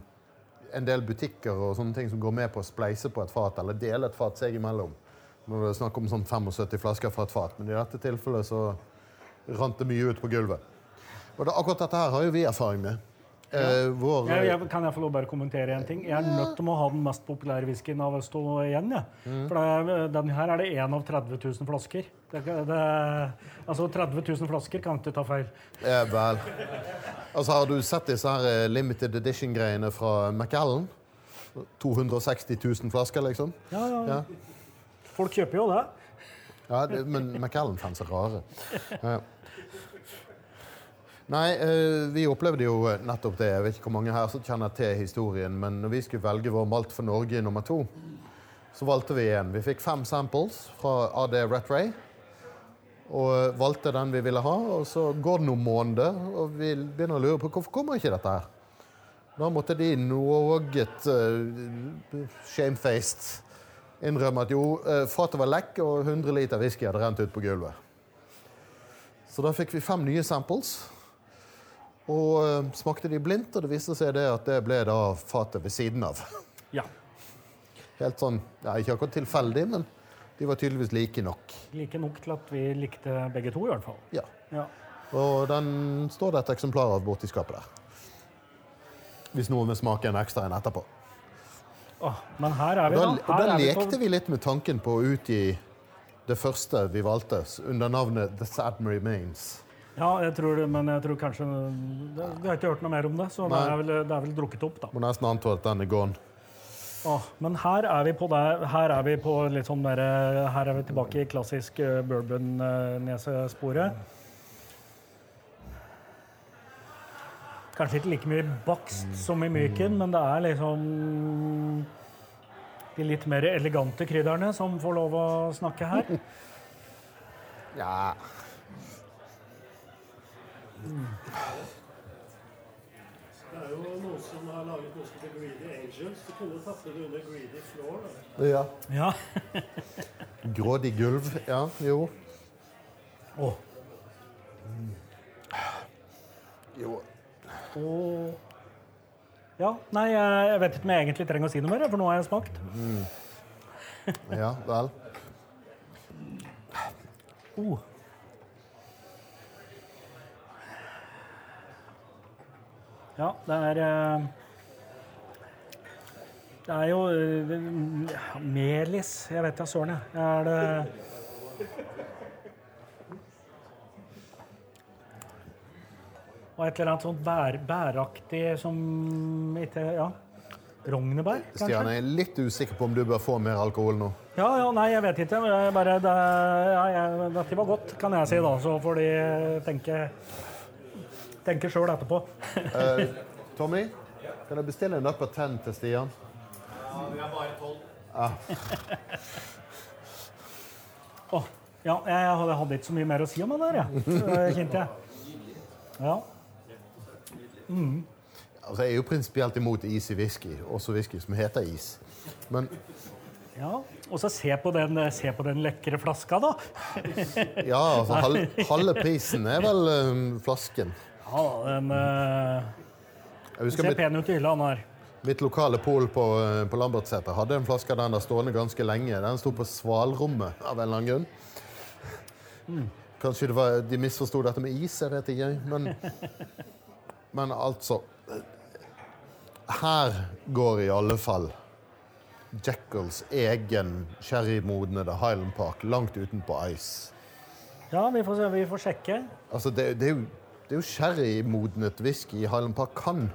en del butikker og sånne ting som går med på å spleise på et fat, eller dele et fat seg imellom. Når det er snakk om sånn 75 flasker fra et fat. Men i dette tilfellet så rant det mye ut på gulvet. Og det, akkurat dette her har jo vi erfaring med. Eh, vår, Jeg, jeg, kan jeg få lov bare kommentere en ting? Jeg er nødt til å ha den mest populære whiskyen av oss to igjen. Ja. For det, den her er det én av 30 000 flasker. Det, det, altså 30 000 flasker kan ikke ta feil. Ja, vel. Altså, har du sett disse her eh, limited edition-greiene fra Macallan? 260 000 flasker, liksom? Ja, ja. Ja. Folk kjøper jo det. Ja, det, men Macallan-fans er rare. Ja. Nei, eh, vi opplevde jo eh, nettopp det. Jeg vet ikke hvor mange her som kjenner til historien, men når vi skulle velge vår Malt for Norge nummer to, så valgte vi en. Vi fikk fem samples fra AD Retray. Og eh, valgte den vi ville ha, og så går det noen måneder, og vi begynner å lure på hvorfor kommer ikke dette her. Da måtte de noe uh, shamefaced innrømme at jo, uh, fatet var lekk, og 100 liter whisky hadde rent ut på gulvet. Så da fikk vi fem nye samples. Og eh, smakte de blindt, og det viste seg det at det ble da fatet ved siden av. <laughs> Ja. Helt sånn, ja, Ikke akkurat tilfeldig, men de var tydeligvis like nok. Like nok til at vi likte begge to, i hvert fall. Ja. Ja. Og den står det et eksemplar av borti skapet der. Hvis noen vil smake en ekstra en etterpå. Åh, men her er vi, da, da. da lekte vi litt med tanken på å utgi det første vi valgte, under navnet The Sad Remains. Ja, jeg tror det, men jeg tror kanskje det, Vi har ikke hørt noe mer om det, så det er, vel, det er vel drukket opp, da. Må nesten anta at den er gone. Åh, men her er vi på det, her er vi på litt sånn mer Her er vi tilbake i klassisk uh, bourbon-nesesporet. Kanskje ikke like mye bakst som i myken, men det er liksom de litt mer elegante krydderne som får lov å snakke her. <laughs> Ja. Det er jo noen som har laget noe som heter Greedy Angels. Du kunne tatt det under Greedy Floor. Da. ja. Ja. <laughs> Grådig gulv. Ja, jo. Åh. jo. Oh. Ja, nei, jeg vet ikke om jeg egentlig trenger å si noe mer, for nå har jeg smakt. Ja vel. Oh. Ja, det er eh, Det er jo eh, melis Jeg vet da søren, jeg. Er det Og et eller annet sånt bær, bæraktig som ikke Ja. Rognebær, Stian, jeg er litt usikker på om du bør få mer alkohol nå. Ja, ja, nei, jeg vet ikke. Jeg bare, det, ja, jeg, dette var godt, kan jeg si da. Så får de tenke, tenke sjøl etterpå. uh, <laughs> Tommy, kan jeg bestille en upper ten til Stian? Ja, vi er bare tolv. Å, ja, jeg hadde, hadde ikke så mye mer å si om den der, <laughs> jeg. Kjente jeg. Ja. Altså, jeg er jo prinsipielt imot is i whisky, også whisky som heter is. Men ja. Og så se på den, se på den lekre flaska, da. ja, altså, <laughs> halve prisen er vel um, flasken. Ja, den uh, ser pen ut i hylla, han her. Mitt lokale pol på, eh, på Lambertseter hadde en flaske av den der stående ganske lenge. Den sto på svalrommet av en eller annen grunn. Kanskje det var, de misforsto dette med is, jeg vet ikke. Men, <laughs> men altså Her går i alle fall Jackals egen sherrymodnede Highland Park langt utenpå ice. Ja, vi får, se, vi får sjekke. Altså, det, det er jo, det er jo sherrymodnet whisky Highland Park kan.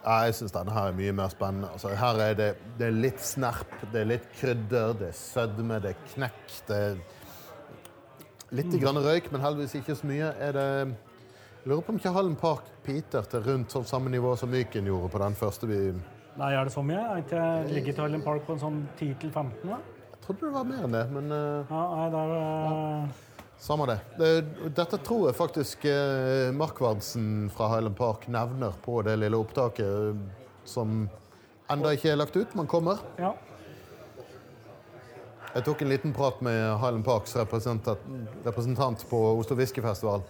Ja, jeg syns denne her er mye mer spennende. Altså, her er det, det er litt snerp, det er litt krydder, det er sødme, det er knekk. Det er litt grann røyk, men heldigvis ikke så mye. Er det lurer på om ikke Hallen Park peter til rundt sånn samme nivå som Myken gjorde på den første vi Nei, er det så mye? Er ikke ligget Highland Park på en sånn 10-15? da? Jeg trodde det var mer enn det, men uh, Ja, nei, det er eh, samme det. det. Dette tror jeg faktisk uh, Markvardsen fra Highland Park nevner på det lille opptaket som enda ikke er lagt ut, men kommer. Ja. Jeg tok en liten prat med Highland Parks representant på Oslo Whiskyfestival.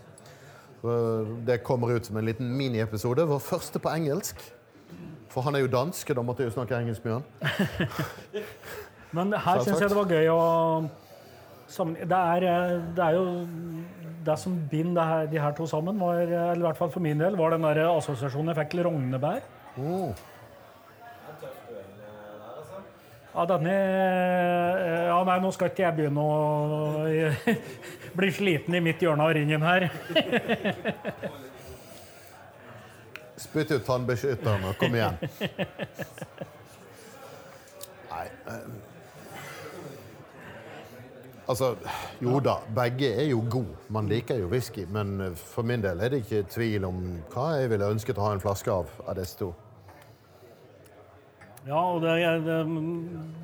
Så Det kommer ut som en liten miniepisode. Vår første på engelsk. For han er jo dansk, og da måtte jeg jo snakke engelsk med han. <laughs> Men her syns jeg det var gøy å det, er, eh, det er jo det som binder det her, de her to sammen, var, eh, eller i hvert fall for min del, var den der assosiasjonen jeg fikk til rognebær. Oh. Ja, denne eh, Ja, nei, nå skal ikke jeg begynne å <laughs> bli sliten i mitt hjørne av ringen her. <laughs> Spytt ut tannbeskytteren og kom igjen. Nei eh, Altså, jo da, begge er jo gode. Man liker jo whisky. Men eh, for min del er det ikke tvil om hva jeg ville ønsket å ha en flaske av av disse to. Ja, og det, det,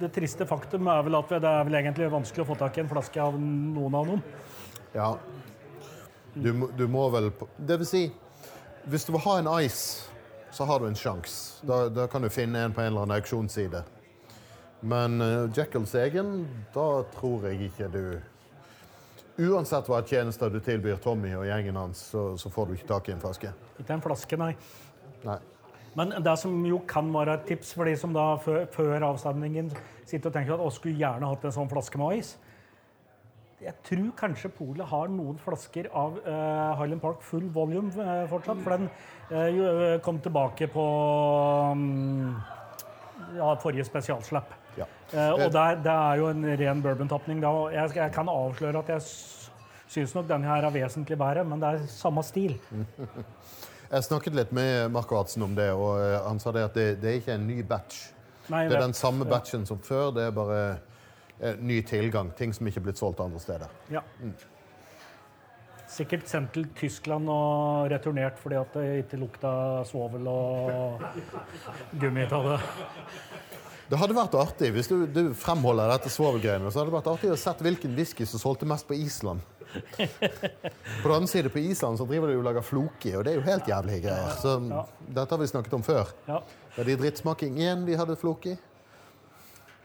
det triste faktum er vel at det er vel egentlig vanskelig å få tak i en flaske av noen av noen. Ja. Du, du må vel Det vil si, hvis du vil ha en ice, så har du en sjanse. Da, da kan du finne en på en eller annen auksjonsside. Men uh, Jekylls egen, da tror jeg ikke du Uansett hva tjenester du tilbyr Tommy og gjengen hans, så, så får du ikke tak i en flaske. Ikke en flaske, nei. Nei. Men det som jo kan være et tips for de som da før, før avstemningen sitter og tenker at å, skulle gjerne hatt en sånn flaske med ice. Jeg tror kanskje Polet har noen flasker av uh, Highland Park full volume uh, fortsatt. For den uh, kom tilbake på um, ja, forrige spesialslipp. Ja. Og der, det er jo en ren bourbon-tapning. da, Jeg, jeg kan avsløre at jeg syns nok denne her er vesentlig bedre, men det er samme stil. <laughs> Jeg snakket litt med Marco Artsen om det, og eh, han sa det at det, det er ikke en ny batch. Nei, Det er den samme batchen som før, det er bare eh, ny tilgang. Ting som ikke er blitt solgt andre steder. Ja. Sikkert sendt til Tyskland og returnert fordi at det ikke lukta svovel og gummi av det. Det hadde vært artig hvis du, du fremholder dette svovelgreiene, så hadde det vært artig å sett hvilken whisky som solgte mest på Island. <laughs> På den andre siden på Island så driver de og lager floki, og det er jo helt jævlige greier. Så Ja. dette har vi snakket om før. Ja, Var det i drittsmaking igjen vi hadde floki?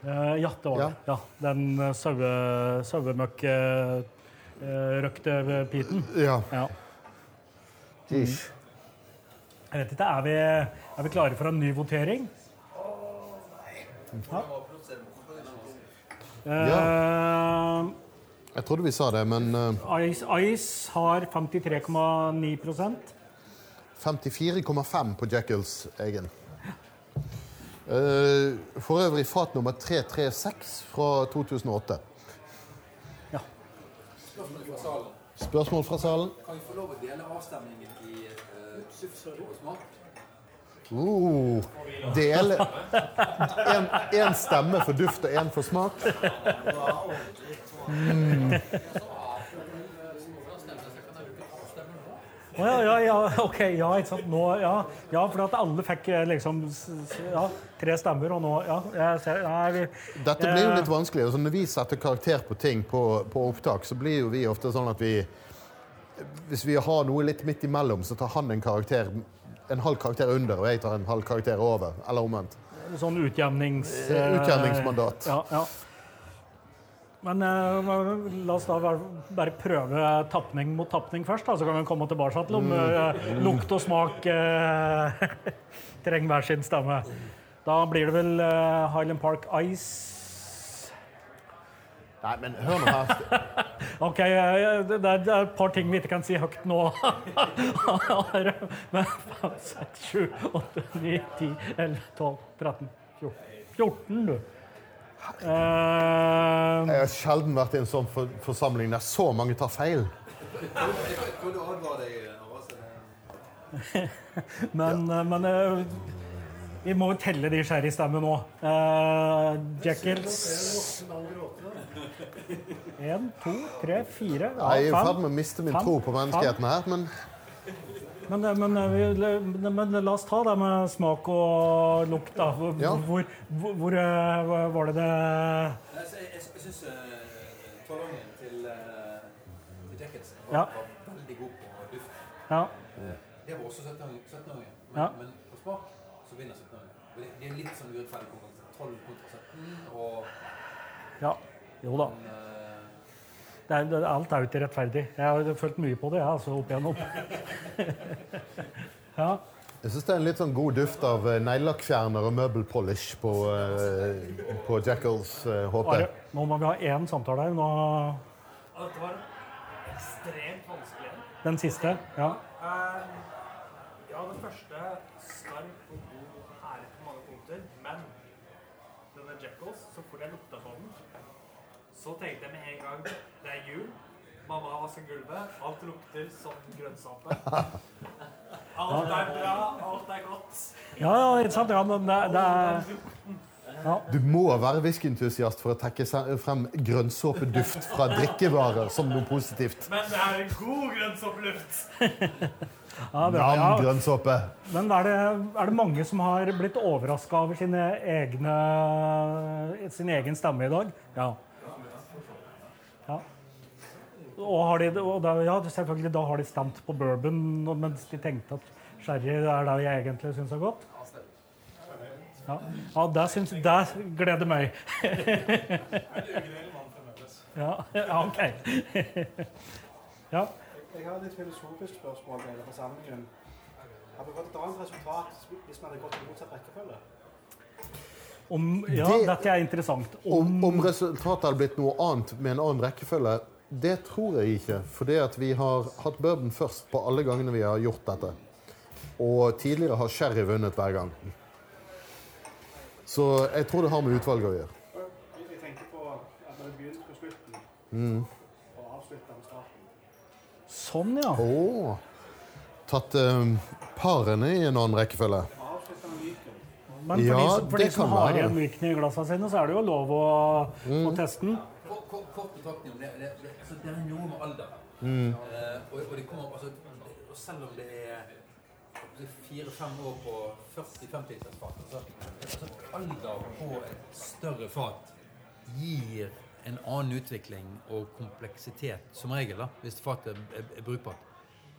Uh, ja det var det. Ja. Den eh, saue, sauemøkk-røkte piten. Ja. Ja. Mm. Jeg vet ikke, er vi, er vi klare for en ny votering? Ja. Eh, Jeg trodde vi sa det, men uh, Ice, Ice har 53,9% 54,5 på Jekylls egen. Uh, for øvrig fat nummer 336 fra 2008. Ja. Spørsmål fra salen. Spørsmål fra salen? Kan vi få lov å dele avstemningen i uh, duft og smak? Uh, dele <laughs> Én stemme for duft og én for smak. Å ja, ja, ja, ok, ja, ikke sant. Nå, ja, ja, for at alle fikk eh, liksom ja, tre stemmer, og nå Ja, jeg ser nei, vi, Dette blir jo litt vanskelig. Altså, når vi setter karakter på ting på, på opptak, så blir jo vi ofte sånn at vi Hvis vi har noe litt midt imellom, så tar han en karakter en halv karakter under, og jeg tar en halv karakter over. Eller omvendt. Sånn utjevnings... Eh, utjevningsmandat. Ja, ja. Men eh, la oss da bare- prøve tapning mot tapning først, da, så kan vi komme tilbake til om eh, lukt og smak eh, <laughs> trenger hver sin stemme. Da blir det vel Highland Park Ice Nei, men hør nå her. <laughs> OK, det er et par ting vi ikke kan si høyt nå. <laughs> Men 5, 6, 7, 8, 9, 10, 11, 12, 13, 14. 14, du. Eh, Jeg har sjelden vært i en sånn for forsamling der så mange tar feil. <laughs> Men ja. men eh, vi må jo telle de sherrystemmene nå. Uh, Jackals Én, to, tre, fire, ja, Jeg er i ferd med å miste min Fem. tro på menneskeheten her, men Men, eh, men, eh, vi, men la oss ta det med smak og lukt, da. Hvor, Ja. hvor, hvor, hvor eh, var det det Jeg, jeg, jeg syns tolvåringen til, uh, til Jackets var, Ja. var veldig god på duft. Ja. Det var også 17-åringen. men, Ja. men på smak så vinner 17-åringen. Det, det er litt sånn urettferdig konkurranse. 12 kontra 17 og ja. Jo da. men, eh, er, alt er jo ikke rettferdig. Jeg har følt mye på det, jeg, altså, opp igjennom. <laughs> ja. jeg syns det er en litt sånn god duft av eh, neglelakkfjerner og møbelpolish på, uh, på Jackals uh, HP. Are, nå må vi ha én samtale her. Nå, dette var ekstremt vanskelig. den siste. Ja. Eh, ja, den første skarp og god her på mange punkter, men denne Jackals, så fort jeg lukta på den, så tenkte jeg med en gang det er jul. Mamma har vasket gulvet. Alt lukter som grønnsåpe. <laughs> Alt er bra, alt er godt. ja, ja, ikke sant? Ja, men det, det er Du må være whiskyentusiast for å trekke frem grønnsåpeduft fra drikkevarer som noe positivt. Men det er god grønnsåpeluft. ja, det, Nam Ja. grønnsåpe. Men er det, er det mange som har blitt overraska over sine egne, sin egen stemme i dag? Ja. ja. Og, har de, og da, ja, selvfølgelig, da har de stemt på bourbon, mens de tenkte at sherry er det jeg egentlig syns er godt? Ja, ja det, syns, det gleder meg. ja, ja, OK. ja. Jeg har et litt filosofisk spørsmål til forsamlingen. Har vi fått et annet resultat hvis vi hadde gått i motsatt rekkefølge? Om, ja, Det- dette er interessant. Om, om resultatet hadde blitt noe annet med en annen rekkefølge, det tror jeg ikke. Fordi at vi har hatt bourbon først på alle gangene vi har gjort dette. Og tidligere har sherry vunnet hver gang. Så jeg tror det har med utvalget å gjøre. Jeg tenker på at vi begynner på slutten Mm. og avslutter med starten. Sånn, ja. Oh. Tatt eh, parene i en annen rekkefølge. Myken. Men for Ja, de, som- for de som har igjen Viken i glassene sine, så er det jo lov å, å teste den. Kort betraktning om det. Det, altså, det er noe med alder. Mm. Eh, og, og, de kommer, altså, og selv om det er fire-fem år på 40-50 liters fat altså, altså, Alder på et større fat gir en annen utvikling og kompleksitet, som regel, da, hvis fatet er, er brukbart,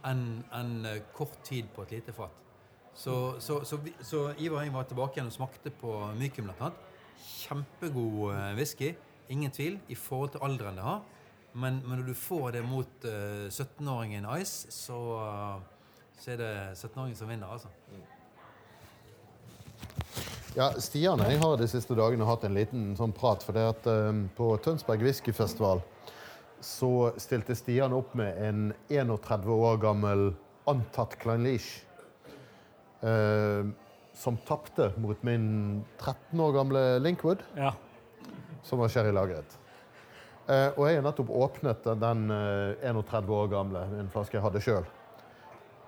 enn enn, eh, kort tid på et lite fat. Så, så, så, så Ivar og jeg var tilbake igjen og smakte på Mykum blant annet. Kjempegod eh, whisky, ingen tvil, i forhold til alderen det har. Men, men når du får det mot uh, 17-åringen Ice, så, uh, så er det 17-åringen som vinner, altså. Ja, Stian og jeg har de siste dagene hatt en liten sånn prat. For det at eh, på Tønsberg Whiskyfestival så stilte Stian opp med en 31 år gammel antatt Kleinlich. Eh, som tapte mot min 13 år gamle Linkwood, Ja. som var sherrylagret. Eh, og jeg har nettopp åpnet den eh, 31 år gamle, en flaske jeg hadde sjøl,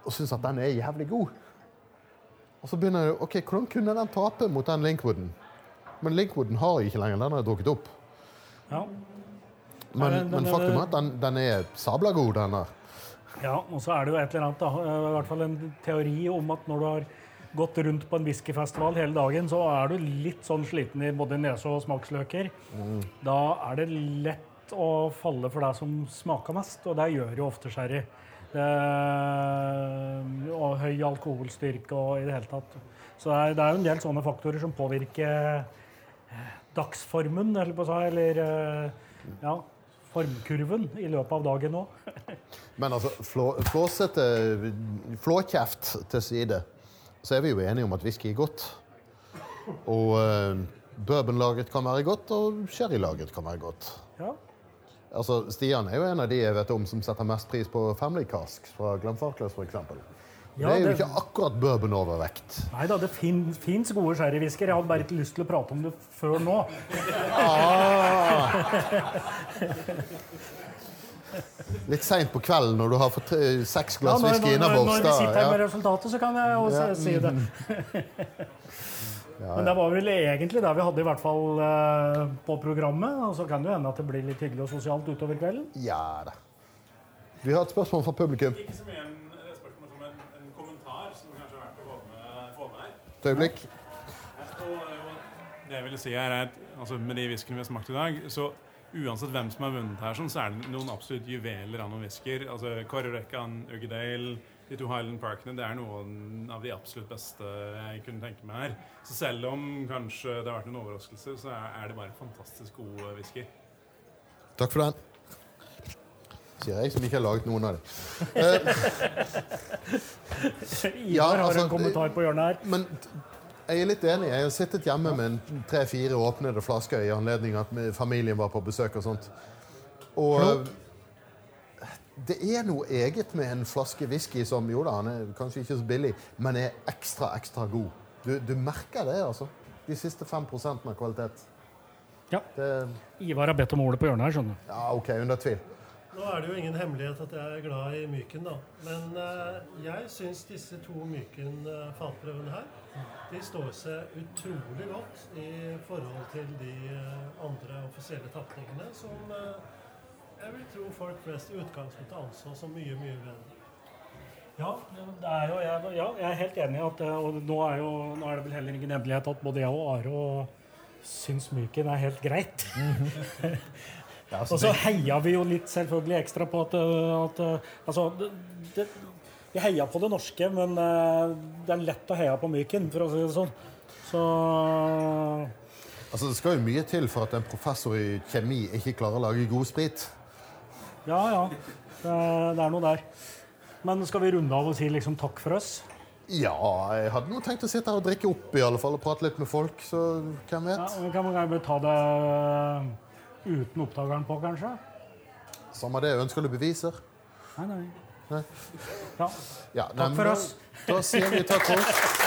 og syns at den er jævlig god. Og så begynner jeg ok, Hvordan kunne den tape mot den Linkwooden? Men Linkwooden har jeg ikke lenger. Den har jeg drukket opp. Ja. Men, den, den- men faktum er at den, den er sabla god, den der. ja, og så er det jo et eller annet, da, i hvert fall en teori om at når du har gått rundt på en whiskyfestival hele dagen, så er du litt sånn sliten i både nese og smaksløker. Da er det lett å falle for deg som smaker mest, og det gjør jo ofte sherry. Og høy alkoholstyrke og i det hele tatt. Så det er, det er jo en del sånne faktorer som påvirker eh, dagsformen, eller, på seg, eller eh, ja, formkurven i løpet av dagen òg. Men altså, flå, flåsete flåkjeft til side, så er vi jo enige om at whisky er godt. Og eh, bourbonlagret kan være godt, og sherrylagret kan være godt. Ja. Altså, Stian er jo en av de jeg vet om som setter mest pris på Family Cask fra Glenfarclas f.eks. Ja, det er jo det- ikke akkurat bourbon-overvekt. Nei da, det fins gode sherrywhisker. Jeg hadde bare ikke lyst til å prate om det før nå. Ah. <laughs> Litt seint på kvelden når du har fått eh, seks glass når, whisky når, når, når vi sitter her med ja. resultatet, så kan jeg også Ja, si- det. <laughs> Men det var vel egentlig det vi hadde i hvert fall eh, på programmet. Og så kan det jo hende at det blir litt hyggelig og sosialt utover kvelden. Ja da. Vi har et spørsmål fra publikum. Ikke så mye en, et spørsmål som en, en kommentar som kanskje er verdt å få med, få med her. Et øyeblikk. Det jeg ville si her er at altså, Med de whiskyene vi har smakt i dag, så uansett hvem som har vunnet her, sånn, så er det noen absolutt juveler av noen whisker. Altså, Correcan, Uggedale, de to Highland Parkene, det er noen av de absolutt beste jeg kunne tenke meg her. Så selv om kanskje det har vært noen overraskelser, så er, det bare fantastisk gode whisky. Takk for den. Sier jeg som ikke har laget noen av dem. Eh, <laughs> Ivar Ja, har altså, en kommentar på hjørnet her. Men jeg er litt enig. Jeg har sittet hjemme med tre-fire åpnede flasker i anledning at familien var på besøk og sånt. Og eh, det er noe eget med en flaske whisky som jo da, han er kanskje ikke så billig, men er ekstra, ekstra god. Du, du merker det, altså. De siste fem prosentene av kvalitet. Ja. Det, Ivar har bedt om ordet på hjørnet her, skjønner du. ja, OK, under tvil. Nå er det jo ingen hemmelighet at jeg er glad i Myken, da. Men eh, jeg syns disse to Myken-fatprøvene her, de står seg utrolig godt i forhold til de eh, andre offisielle tapningene, som eh, jeg vil tro folk flest i utgangspunktet anså som mye, mye bedre. Ja, det er jo, jeg, ja, jeg er helt enig i at eh, Og nå er, jo, nå er det vel heller ingen hemmelighet at både jeg og Are syns Myken er helt greit. <laughs> Ja, altså, Og så heia vi jo litt selvfølgelig ekstra på at, eh, at eh, Altså, det, vi heia på det norske, men eh, det er lett å heie på Myken, for å si det sånn. Så altså, det skal jo mye til for at en professor i kjemi ikke klarer å lage god sprit. ja, ja. Det, det er noe der. Men skal vi runde av og si liksom takk for oss? Ja, jeg hadde nå tenkt å sitte her og drikke opp i alle fall, og prate litt med folk, så hvem vet? Ja, vi kan vi ta det uten oppdageren på, kanskje? Samme det. Ønsker du beviser? Nei, nei. Nei. Ja. Ja, Takk for oss. Da sier vi takk for oss.